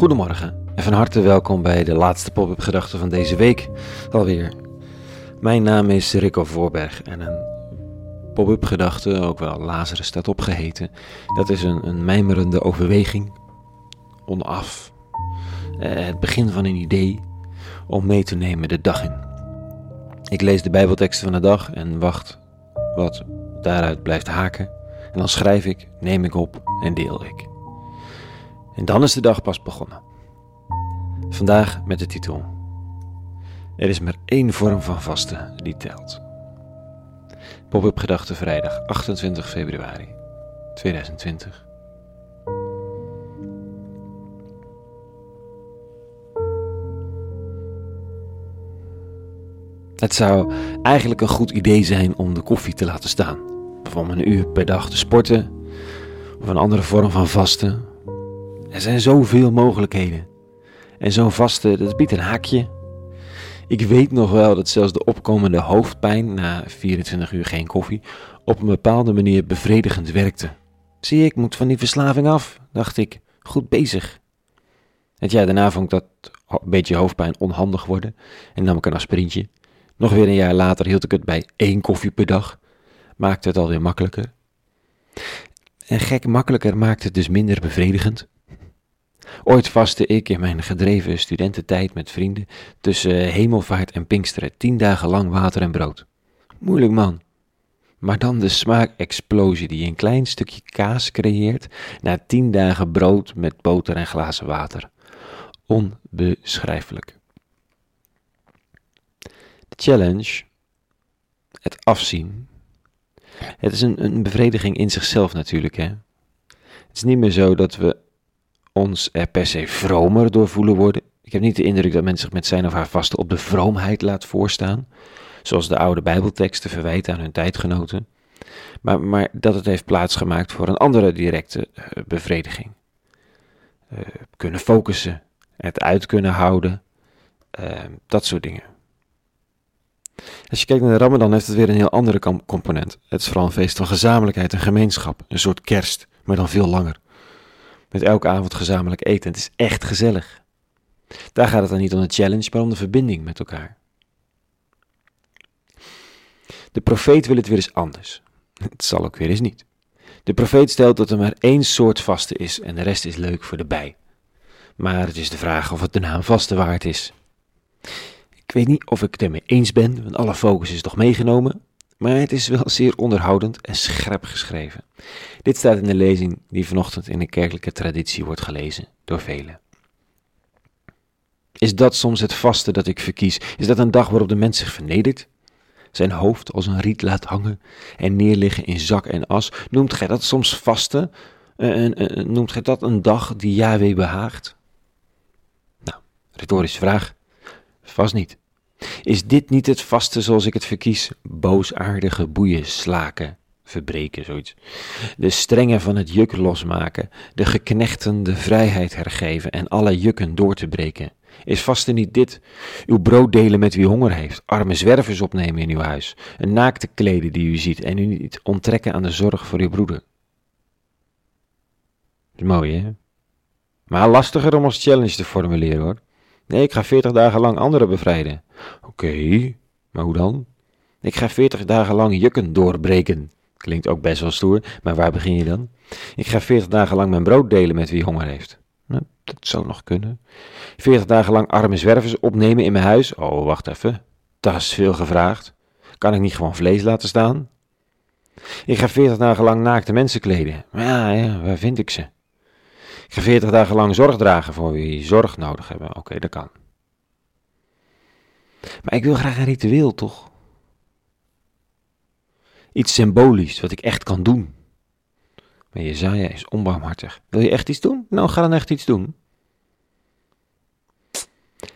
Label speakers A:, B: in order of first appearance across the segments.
A: Goedemorgen en van harte welkom bij de laatste pop-up gedachte van deze week alweer. Mijn naam is Rico Voorberg en een pop-up gedachte, ook wel Lazarus staat opgeheten, dat is een, een mijmerende overweging, onaf, eh, het begin van een idee om mee te nemen de dag in. Ik lees de bijbelteksten van de dag en wacht wat daaruit blijft haken en dan schrijf ik, neem ik op en deel ik. En dan is de dag pas begonnen. Vandaag met de titel: Er is maar één vorm van vasten die telt. Pop-up gedachte vrijdag 28 februari 2020. Het zou eigenlijk een goed idee zijn om de koffie te laten staan. Bijvoorbeeld een uur per dag te sporten of een andere vorm van vasten. Er zijn zoveel mogelijkheden. En zo'n vaste, dat biedt een haakje. Ik weet nog wel dat zelfs de opkomende hoofdpijn na 24 uur geen koffie op een bepaalde manier bevredigend werkte. Zie ik moet van die verslaving af, dacht ik. Goed bezig. Het jaar daarna vond ik dat een beetje hoofdpijn onhandig worden en nam ik een aspirintje. Nog weer een jaar later hield ik het bij één koffie per dag. Maakte het alweer makkelijker. En gek makkelijker maakte het dus minder bevredigend. Ooit vastte ik in mijn gedreven studententijd met vrienden tussen hemelvaart en pinksteren tien dagen lang water en brood. Moeilijk man. Maar dan de smaakexplosie die een klein stukje kaas creëert na tien dagen brood met boter en glazen water. Onbeschrijfelijk. De challenge, het afzien. Het is een, een bevrediging in zichzelf natuurlijk. Hè? Het is niet meer zo dat we ons er per se vromer door voelen worden. Ik heb niet de indruk dat mensen zich met zijn of haar vasten op de vroomheid laat voorstaan, zoals de oude Bijbelteksten verwijten aan hun tijdgenoten, maar, maar dat het heeft plaatsgemaakt voor een andere directe uh, bevrediging. Uh, kunnen focussen, het uit kunnen houden, uh, dat soort dingen. Als je kijkt naar de Ramadan, heeft het weer een heel andere component. Het is vooral een feest van gezamenlijkheid en gemeenschap, een soort kerst, maar dan veel langer met elke avond gezamenlijk eten. Het is echt gezellig. Daar gaat het dan niet om de challenge, maar om de verbinding met elkaar. De profeet wil het weer eens anders. Het zal ook weer eens niet. De profeet stelt dat er maar één soort vasten is en de rest is leuk voor de bij. Maar het is de vraag of het de naam vasten waard is. Ik weet niet of ik het ermee eens ben, want alle focus is toch meegenomen maar het is wel zeer onderhoudend en scherp geschreven. Dit staat in de lezing die vanochtend in de kerkelijke traditie wordt gelezen door velen. Is dat soms het vaste dat ik verkies? Is dat een dag waarop de mens zich vernedert? Zijn hoofd als een riet laat hangen en neerliggen in zak en as? Noemt gij dat soms vasten? Uh, noemt gij dat een dag die Yahweh behaagt? Nou, retorische vraag. Vast niet. Is dit niet het vaste zoals ik het verkies? Boosaardige boeien slaken, verbreken, zoiets. De strengen van het juk losmaken, de geknechten de vrijheid hergeven en alle jukken door te breken. Is vaste niet dit? Uw brood delen met wie honger heeft, arme zwervers opnemen in uw huis, een naakte kleden die u ziet en u niet onttrekken aan de zorg voor uw broeder. is mooi, hè? Maar lastiger om als challenge te formuleren, hoor. Nee, ik ga veertig dagen lang anderen bevrijden. Oké, maar hoe dan? Ik ga veertig dagen lang jukken doorbreken. Klinkt ook best wel stoer, maar waar begin je dan? Ik ga veertig dagen lang mijn brood delen met wie honger heeft. Nou, dat zou nog kunnen. Veertig dagen lang arme zwervers opnemen in mijn huis. Oh, wacht even. Dat is veel gevraagd. Kan ik niet gewoon vlees laten staan? Ik ga veertig dagen lang naakte mensen kleden. Ja, ja, waar vind ik ze? Ik ga veertig dagen lang zorg dragen voor wie zorg nodig hebben. Oké, dat kan. Maar ik wil graag een ritueel, toch? Iets symbolisch, wat ik echt kan doen. Maar Jezaja is onbarmhartig. Wil je echt iets doen? Nou, ga dan echt iets doen.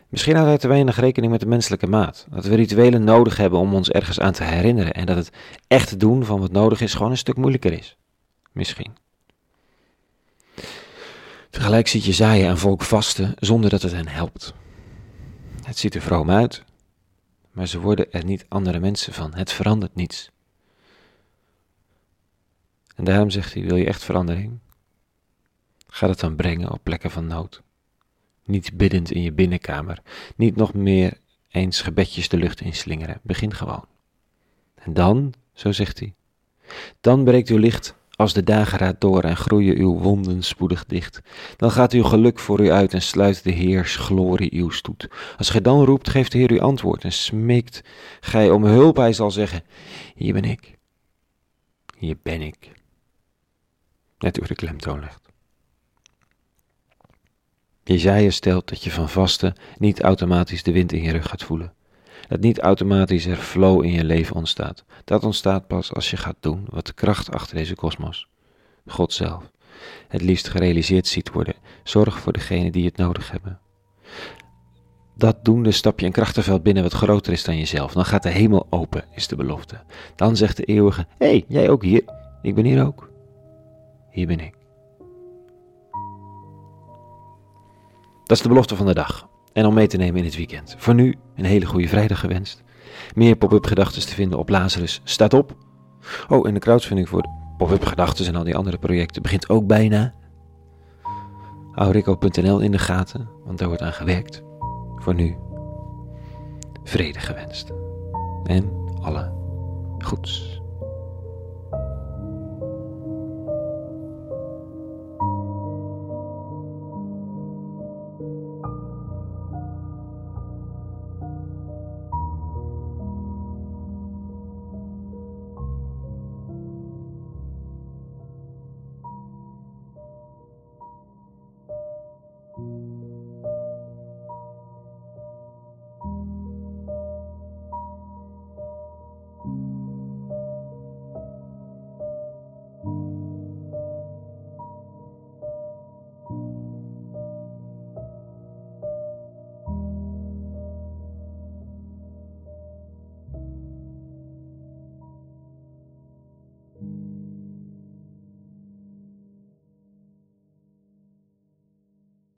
A: Misschien houdt hij te weinig rekening met de menselijke maat. Dat we rituelen nodig hebben om ons ergens aan te herinneren. En dat het echt doen van wat nodig is gewoon een stuk moeilijker is. Misschien. Tegelijk ziet Jezaja een volk vasten zonder dat het hen helpt. Het ziet er vroom uit, maar ze worden er niet andere mensen van. Het verandert niets. En daarom zegt hij: Wil je echt verandering? Ga het dan brengen op plekken van nood. Niet biddend in je binnenkamer. Niet nog meer eens gebedjes de lucht inslingeren. Begin gewoon. En dan, zo zegt hij, dan breekt uw licht als de dageraad door en groeien uw wonden spoedig dicht. Dan gaat uw geluk voor u uit en sluit de Heers glorie uw stoet. Als gij dan roept, geeft de Heer u antwoord en smeekt gij om hulp. Hij zal zeggen, hier ben ik. Hier ben ik. Net u de klemtoon legt. Jezaja stelt dat je van vasten niet automatisch de wind in je rug gaat voelen. Dat niet automatisch er flow in je leven ontstaat. Dat ontstaat pas als je gaat doen wat de kracht achter deze kosmos, God zelf, het liefst gerealiseerd ziet worden. Zorg voor degenen die het nodig hebben. Dat doende stap je een krachtenveld binnen wat groter is dan jezelf. Dan gaat de hemel open, is de belofte. Dan zegt de eeuwige, hé, hey, jij ook hier? Ik ben hier ook. Hier ben ik. Dat is de belofte van de dag. En om mee te nemen in het weekend. Voor nu een hele goede vrijdag gewenst. Meer pop-up gedachten te vinden op Lazarus staat op. Oh, en de crowdfunding voor pop-up gedachten en al die andere projecten begint ook bijna. Hou Rico.nl in de gaten, want daar wordt aan gewerkt. Voor nu, vrede gewenst. En alle goeds.